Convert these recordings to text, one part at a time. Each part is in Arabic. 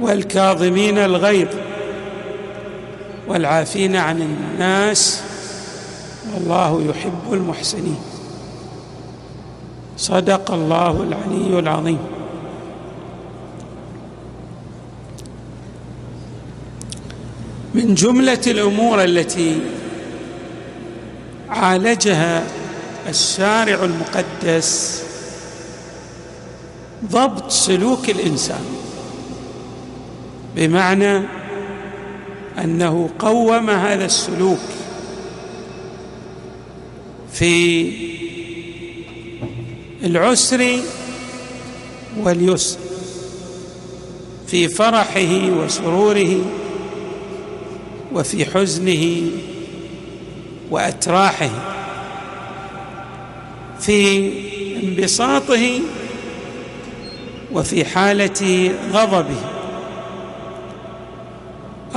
والكاظمين الغيظ والعافين عن الناس والله يحب المحسنين. صدق الله العلي العظيم. من جملة الأمور التي عالجها الشارع المقدس ضبط سلوك الإنسان. بمعنى أنه قوم هذا السلوك في العسر واليسر في فرحه وسروره وفي حزنه وأتراحه في انبساطه وفي حالة غضبه.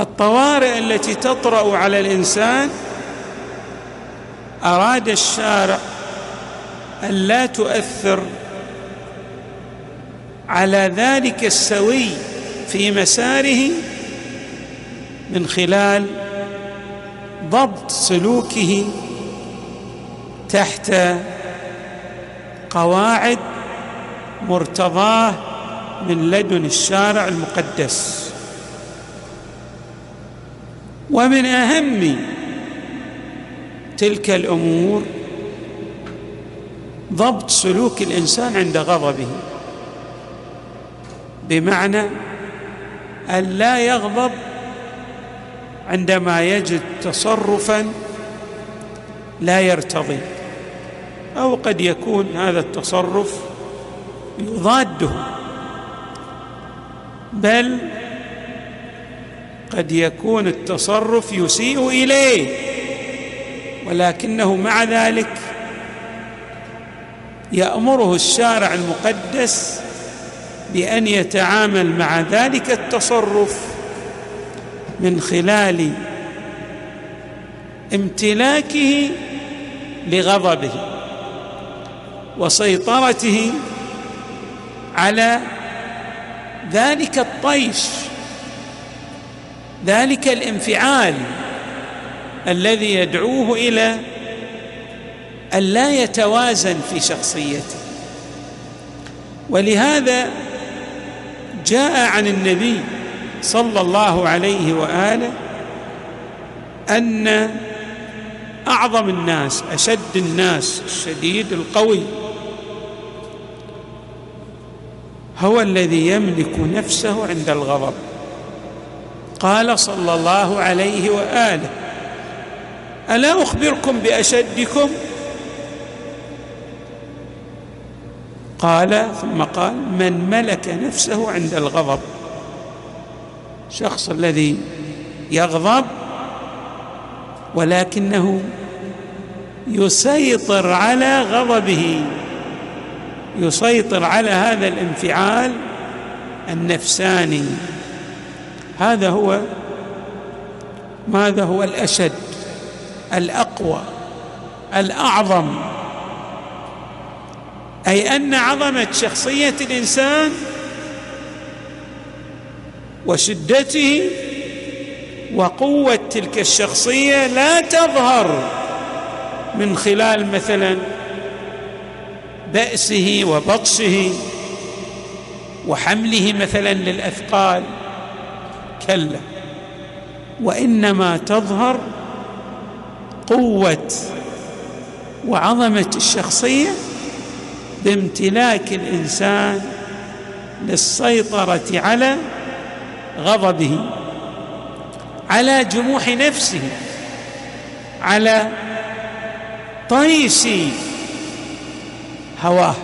الطوارئ التي تطرأ على الإنسان أراد الشارع أن لا تؤثر على ذلك السوي في مساره من خلال ضبط سلوكه تحت قواعد مرتضاه من لدن الشارع المقدس. ومن أهم تلك الأمور ضبط سلوك الإنسان عند غضبه بمعنى أن لا يغضب عندما يجد تصرفا لا يرتضي أو قد يكون هذا التصرف يضاده بل قد يكون التصرف يسيء إليه ولكنه مع ذلك يأمره الشارع المقدس بأن يتعامل مع ذلك التصرف من خلال امتلاكه لغضبه وسيطرته على ذلك الطيش. ذلك الانفعال الذي يدعوه إلى أن لا يتوازن في شخصيته. ولهذا جاء عن النبي صلى الله عليه وآله أن أعظم الناس أشد الناس الشديد القوي هو الذي يملك نفسه عند الغضب. قال صلى الله عليه وآله ألا أخبركم بأشدكم؟ قال ثم قال من ملك نفسه عند الغضب. الشخص الذي يغضب ولكنه يسيطر على غضبه يسيطر على هذا الانفعال النفساني. هذا هو ماذا هو الأشد الأقوى الأعظم. أي أن عظمة شخصية الإنسان وشدته وقوة تلك الشخصية لا تظهر من خلال مثلا بأسه وبطشه وحمله مثلا للأثقال. كلا. وإنما تظهر قوة وعظمة الشخصية بامتلاك الإنسان للسيطرة على غضبه على جموح نفسه على طيش هواه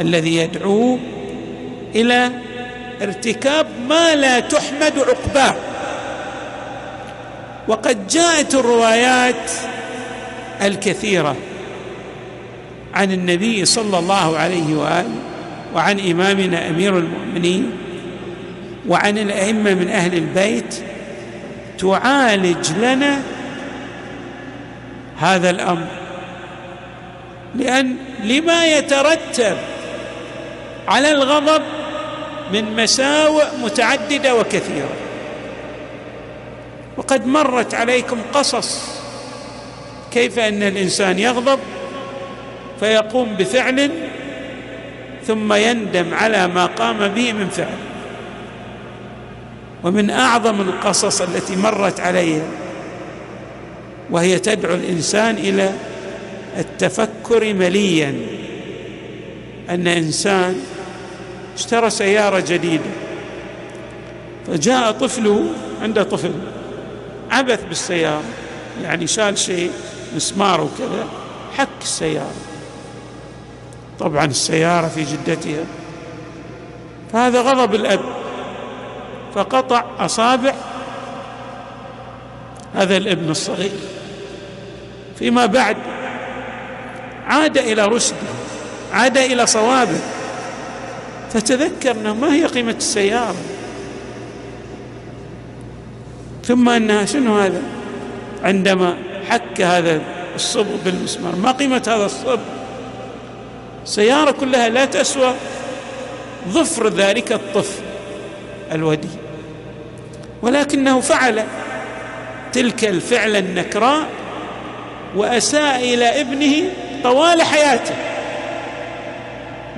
الذي يدعوه إلى ارتكاب ما لا تحمد عقباه. وقد جاءت الروايات الكثيرة عن النبي صلى الله عليه وآله وعن إمامنا أمير المؤمنين وعن الأئمة من أهل البيت تعالج لنا هذا الأمر. لأن لما يترتب على الغضب من مساوئ متعددة وكثيرة. وقد مرت عليكم قصص كيف أن الإنسان يغضب فيقوم بفعل ثم يندم على ما قام به من فعل. ومن أعظم القصص التي مرت علي وهي تدعو الإنسان إلى التفكر مليا. أن إنسان اشترى سيارة جديدة. فجاء طفله عنده طفل عبث بالسيارة يعني شال شيء مسمار وكذا حك السيارة. طبعا السيارة في جدتها. فهذا غضب الأب فقطع أصابع هذا الابن الصغير. فيما بعد عاد إلى رشده عاد إلى صوابه. فتذكر إنه ما هي قيمة السيارة. ثم إنها شنو هذا؟ عندما حك هذا الصب بالمسمار. ما قيمة هذا الصب سيارة كلها لا تسوى ظفر ذلك الطفل الودي ولكنه فعل تلك الفعل النكراء وأساء إلى ابنه طوال حياته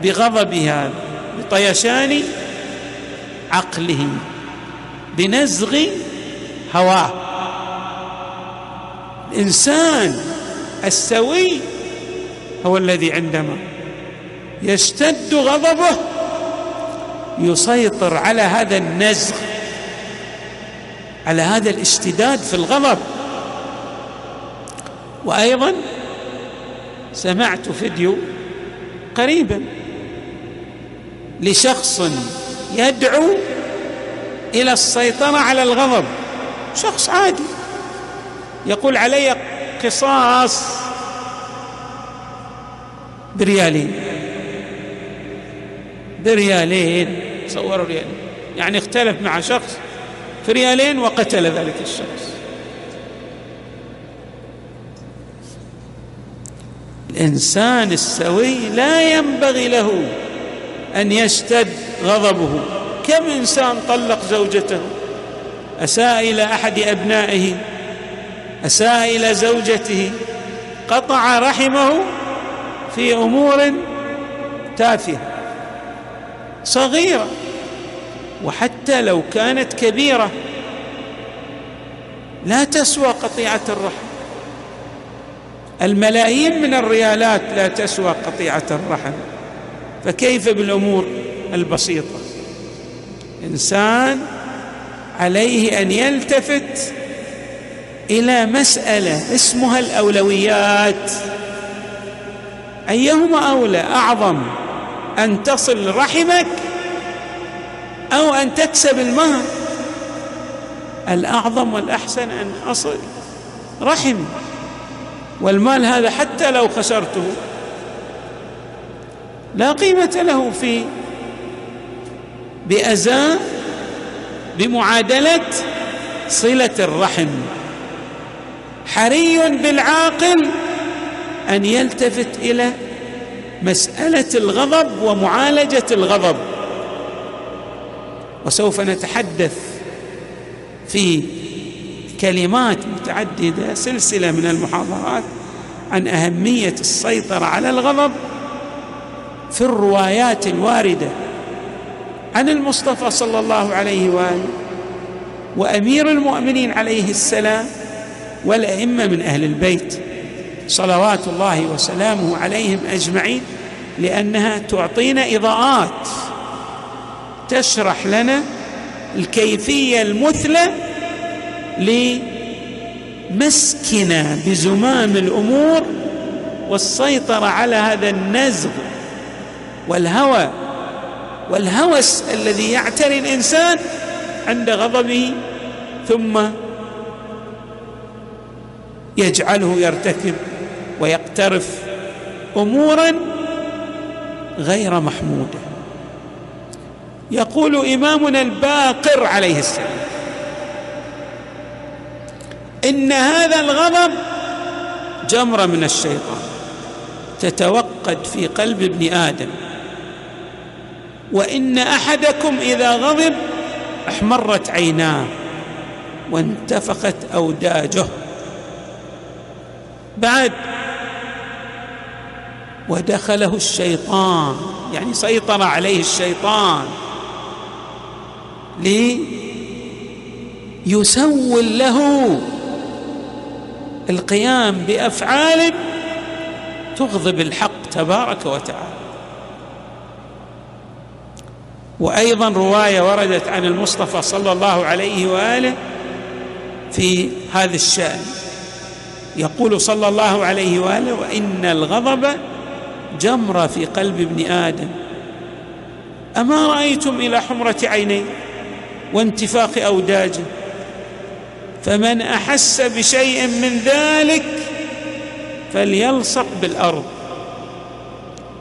بغضب هذا. بطيشان عقله بنزغ هواه. الإنسان السوي هو الذي عندما يشتد غضبه يسيطر على هذا النزغ على هذا الاشتداد في الغضب. وأيضا سمعت فيديو قريبا لشخص يدعو إلى السيطرة على الغضب. شخص عادي. يقول علي قصاص بريالين. بريالين. صوروا ريالين. يعني اختلف مع شخص في ريالين وقتل ذلك الشخص. الإنسان السوي لا ينبغي له أن يشتد غضبه. كم إنسان طلق زوجته؟ أساء إلى أحد أبنائه؟ أساء إلى زوجته؟ قطع رحمه في أمور تافهة. صغيرة وحتى لو كانت كبيرة لا تسوى قطيعة الرحم. الملايين من الريالات لا تسوى قطيعة الرحم. فكيف بالأمور البسيطة؟ إنسان عليه أن يلتفت إلى مسألة اسمها الأولويات. أيهما أولى؟ أعظم أن تصل رحمك أو أن تكسب المال الأعظم والأحسن أن أصل رحمي والمال هذا حتى لو خسرته لا قيمة له في بأزاء بمعادلة صلة الرحم. حري بالعاقل أن يلتفت إلى مسألة الغضب ومعالجة الغضب. وسوف نتحدث في كلمات متعددة سلسلة من المحاضرات عن أهمية السيطرة على الغضب. في الروايات الواردة عن المصطفى صلى الله عليه وآله وأمير المؤمنين عليه السلام والأئمة من أهل البيت صلوات الله وسلامه عليهم أجمعين لأنها تعطينا إضاءات تشرح لنا الكيفية المثلى لمسكنا بزمام الأمور والسيطرة على هذا النزغ والهوى والهوس الذي يعتري الإنسان عند غضبه ثم يجعله يرتكب ويقترف أمورا غير محموده يقول إمامنا الباقر عليه السلام إن هذا الغضب جمره من الشيطان تتوقد في قلب ابن آدم. وإن أحدكم إذا غضب احمرت عيناه وانتفخت أوداجه. بعد ودخله الشيطان يعني سيطر عليه الشيطان ليسول له القيام بأفعال تغضب الحق تبارك وتعالى. وأيضا رواية وردت عن المصطفى صلى الله عليه وآله في هذا الشأن. يقول صلى الله عليه وآله وإن الغضب جمره في قلب ابن آدم. أما رأيتم إلى حمرة عينيه وانتفاخ اوداجه فمن أحس بشيء من ذلك فليلصق بالأرض.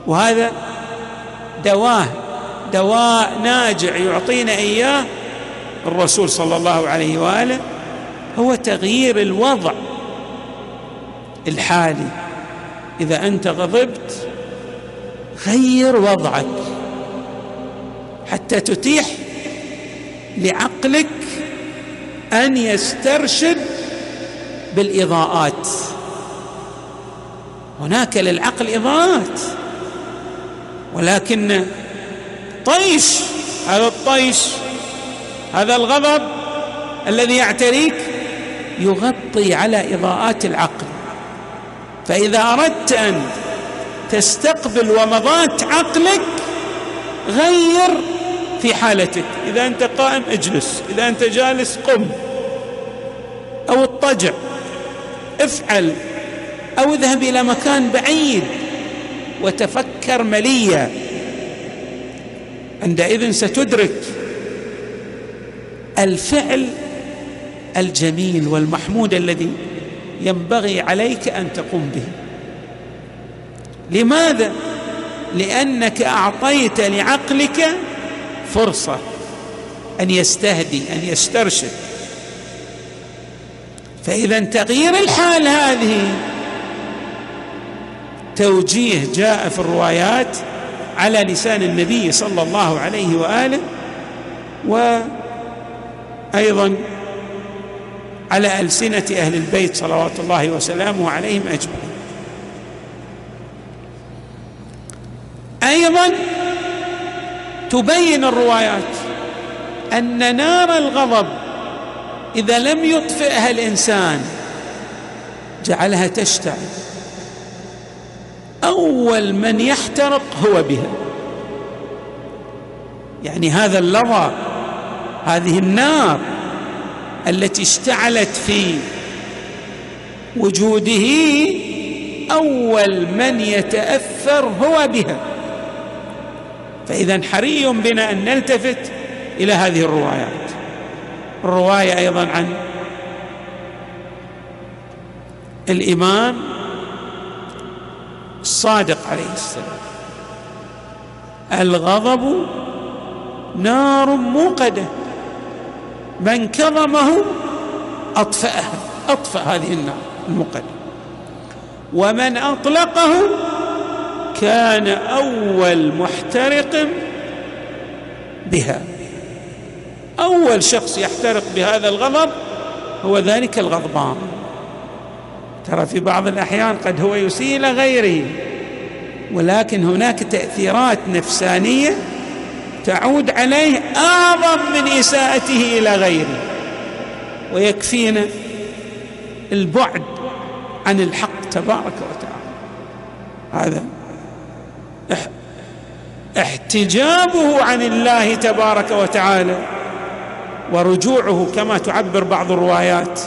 وهذا دواه دواء ناجع يعطينا إياه الرسول صلى الله عليه وآله هو تغيير الوضع الحالي. إذا أنت غضبت غير وضعك حتى تتيح لعقلك أن يسترشد بالإضاءات. هناك للعقل إضاءات ولكن طيش هذا الطيش هذا الغضب الذي يعتريك يغطي على إضاءات العقل. فإذا أردت أن تستقبل ومضات عقلك غير في حالتك. إذا أنت قائم اجلس. إذا أنت جالس قم. أو اضطجع. افعل. أو اذهب إلى مكان بعيد وتفكر مليا. عندئذ ستدرك الفعل الجميل والمحمود الذي ينبغي عليك أن تقوم به. لماذا؟ لأنك أعطيت لعقلك فرصة أن يستهدي أن يسترشد. فإذا تغيير الحال هذه توجيه جاء في الروايات على لسان النبي صلى الله عليه وآله وأيضا على ألسنة أهل البيت صلوات الله وسلامه عليهم أجمعين. أيضا تبين الروايات أن نار الغضب إذا لم يطفئها الإنسان جعلها تشتعل. أول من يحترق هو بها. يعني هذا اللظى هذه النار التي اشتعلت في وجوده أول من يتأثر هو بها. فإذا حري بنا أن نلتفت إلى هذه الروايات. الرواية أيضا عن الإمام الصادق عليه السلام. الغضب نار موقدة. من كظمه اطفاها أطفأ هذه النار الموقدة. ومن أطلقه كان أول محترق بها. أول شخص يحترق بهذا الغضب هو ذلك الغضبان. ترى في بعض الأحيان قد هو يسيء إلى غيره. ولكن هناك تأثيرات نفسانية تعود عليه أعظم من إساءته إلى غيره ويكفينا البعد عن الحق تبارك وتعالى. هذا احتجابه عن الله تبارك وتعالى ورجوعه كما تعبر بعض الروايات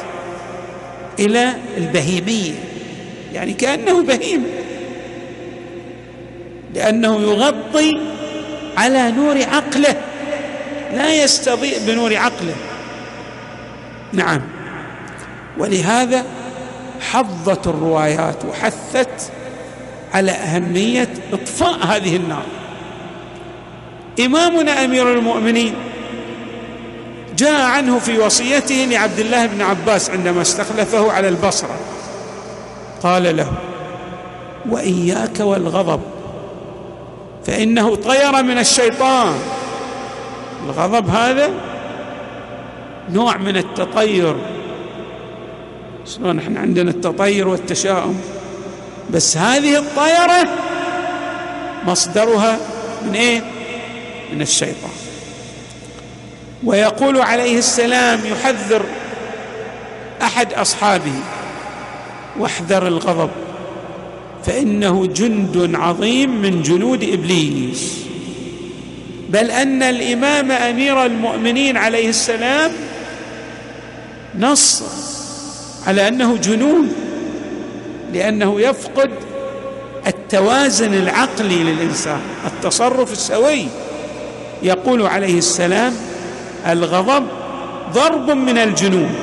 إلى البهيمية يعني كأنه بهيم لأنه يغطي على نور عقله لا يستضيء بنور عقله. نعم. ولهذا حضت الروايات وحثت على أهمية إطفاء هذه النار. إمامنا أمير المؤمنين جاء عنه في وصيته لعبد الله بن عباس عندما استخلفه على البصرة. قال له وإياك والغضب. فإنه طير من الشيطان. الغضب هذا نوع من التطير. شلون إحنا عندنا التطير والتشاؤم؟ بس هذه الطيرة مصدرها من إيه؟ من الشيطان. ويقول عليه السلام يحذر أحد أصحابه واحذر الغضب. فإنه جند عظيم من جنود إبليس. بل أن الإمام أمير المؤمنين عليه السلام نص على أنه جنون لأنه يفقد التوازن العقلي للإنسان التصرف السوي. يقول عليه السلام الغضب ضرب من الجنون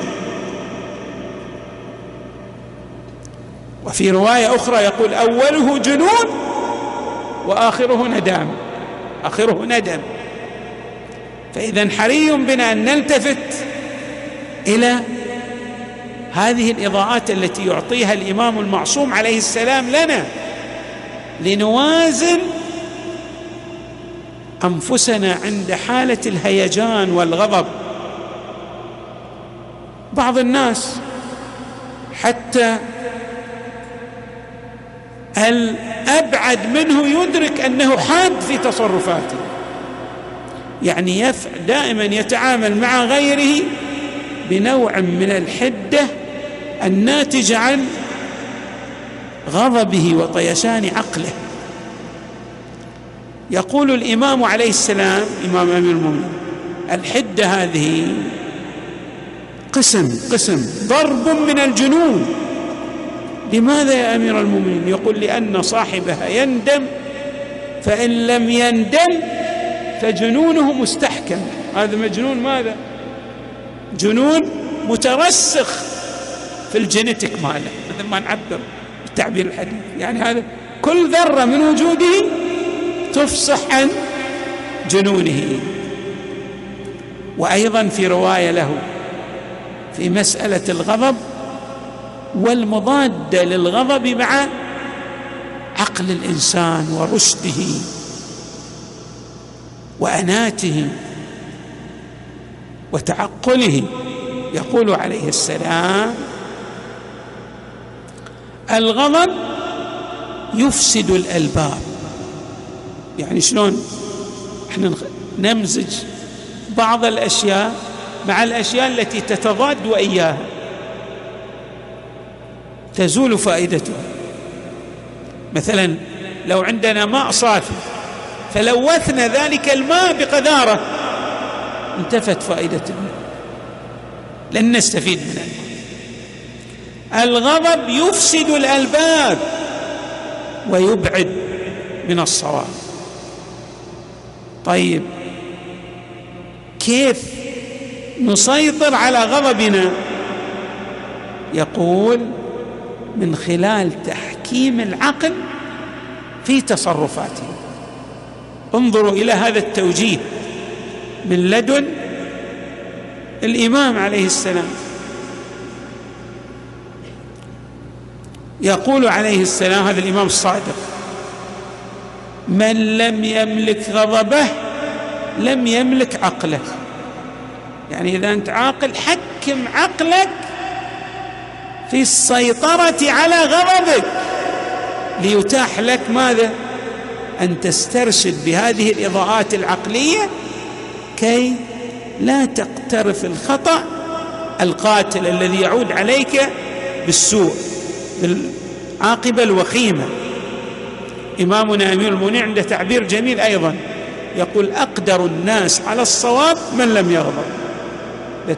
وفي رواية أخرى يقول أوله جنون وآخره ندام آخره ندم. فإذا حري بنا أن نلتفت إلى هذه الإضاءات التي يعطيها الإمام المعصوم عليه السلام لنا لنوازن أنفسنا عند حالة الهيجان والغضب. بعض الناس حتى الابعد منه يدرك أنه حاد في تصرفاته؟ يعني دائما يتعامل مع غيره بنوع من الحدة الناتجه عن غضبه وطيشان عقله. يقول الإمام عليه السلام إمام أمير المؤمنين الحدة هذه قسم قسم ضرب من الجنون. لماذا يا أمير المؤمنين؟ يقول لأن صاحبها يندم فإن لم يندم فجنونه مستحكم. هذا مجنون ماذا؟ جنون مترسخ في الجينيتيك ماله مثل ما نعبر بالتعبير الحديث. يعني هذا كل ذرة من وجوده تفصح عن جنونه. وأيضا في رواية له في مسألة الغضب والمضاده للغضب مع عقل الإنسان ورشده وأناته وتعقله. يقول عليه السلام الغضب يفسد الألباب. يعني شلون؟ إحنا نمزج بعض الأشياء مع الأشياء التي تتضاد وإياها. تزول فائدته. مثلا لو عندنا ماء صافي فلوثنا ذلك الماء بقذاره انتفت فائده الماء لن نستفيد من الماء الغضب يفسد الألباب ويبعد من الصواب. طيب كيف نسيطر على غضبنا؟ يقول من خلال تحكيم العقل في تصرفاته. انظروا إلى هذا التوجيه من لدن الإمام عليه السلام. يقول عليه السلام هذا الإمام الصادق من لم يملك غضبه لم يملك عقله. يعني إذا أنت عاقل حكم عقلك في السيطرة على غضبك. ليتاح لك ماذا؟ أن تسترشد بهذه الإضاءات العقلية كي لا تقترف الخطأ القاتل الذي يعود عليك بالسوء بالعاقبة الوخيمة. إمامنا أمير المؤمنين عنده تعبير جميل أيضا. يقول أقدر الناس على الصواب من لم يغضب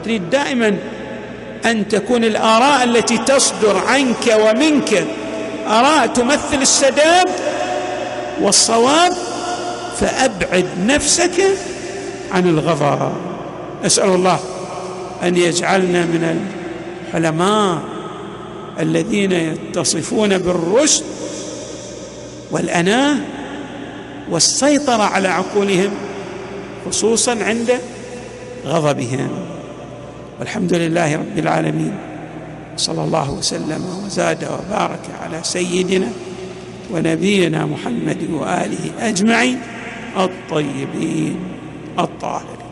تريد دائما أن تكون الآراء التي تصدر عنك ومنك آراء تمثل السداد والصواب فأبعد نفسك عن الغضب أسأل الله أن يجعلنا من الحلماء الذين يتصفون بالرشد والأناة والسيطرة على عقولهم خصوصا عند غضبهم. والحمد لله رب العالمين. صلى الله وسلم وزاد وبارك على سيدنا ونبينا محمد وآله أجمعين الطيبين الطاهرين.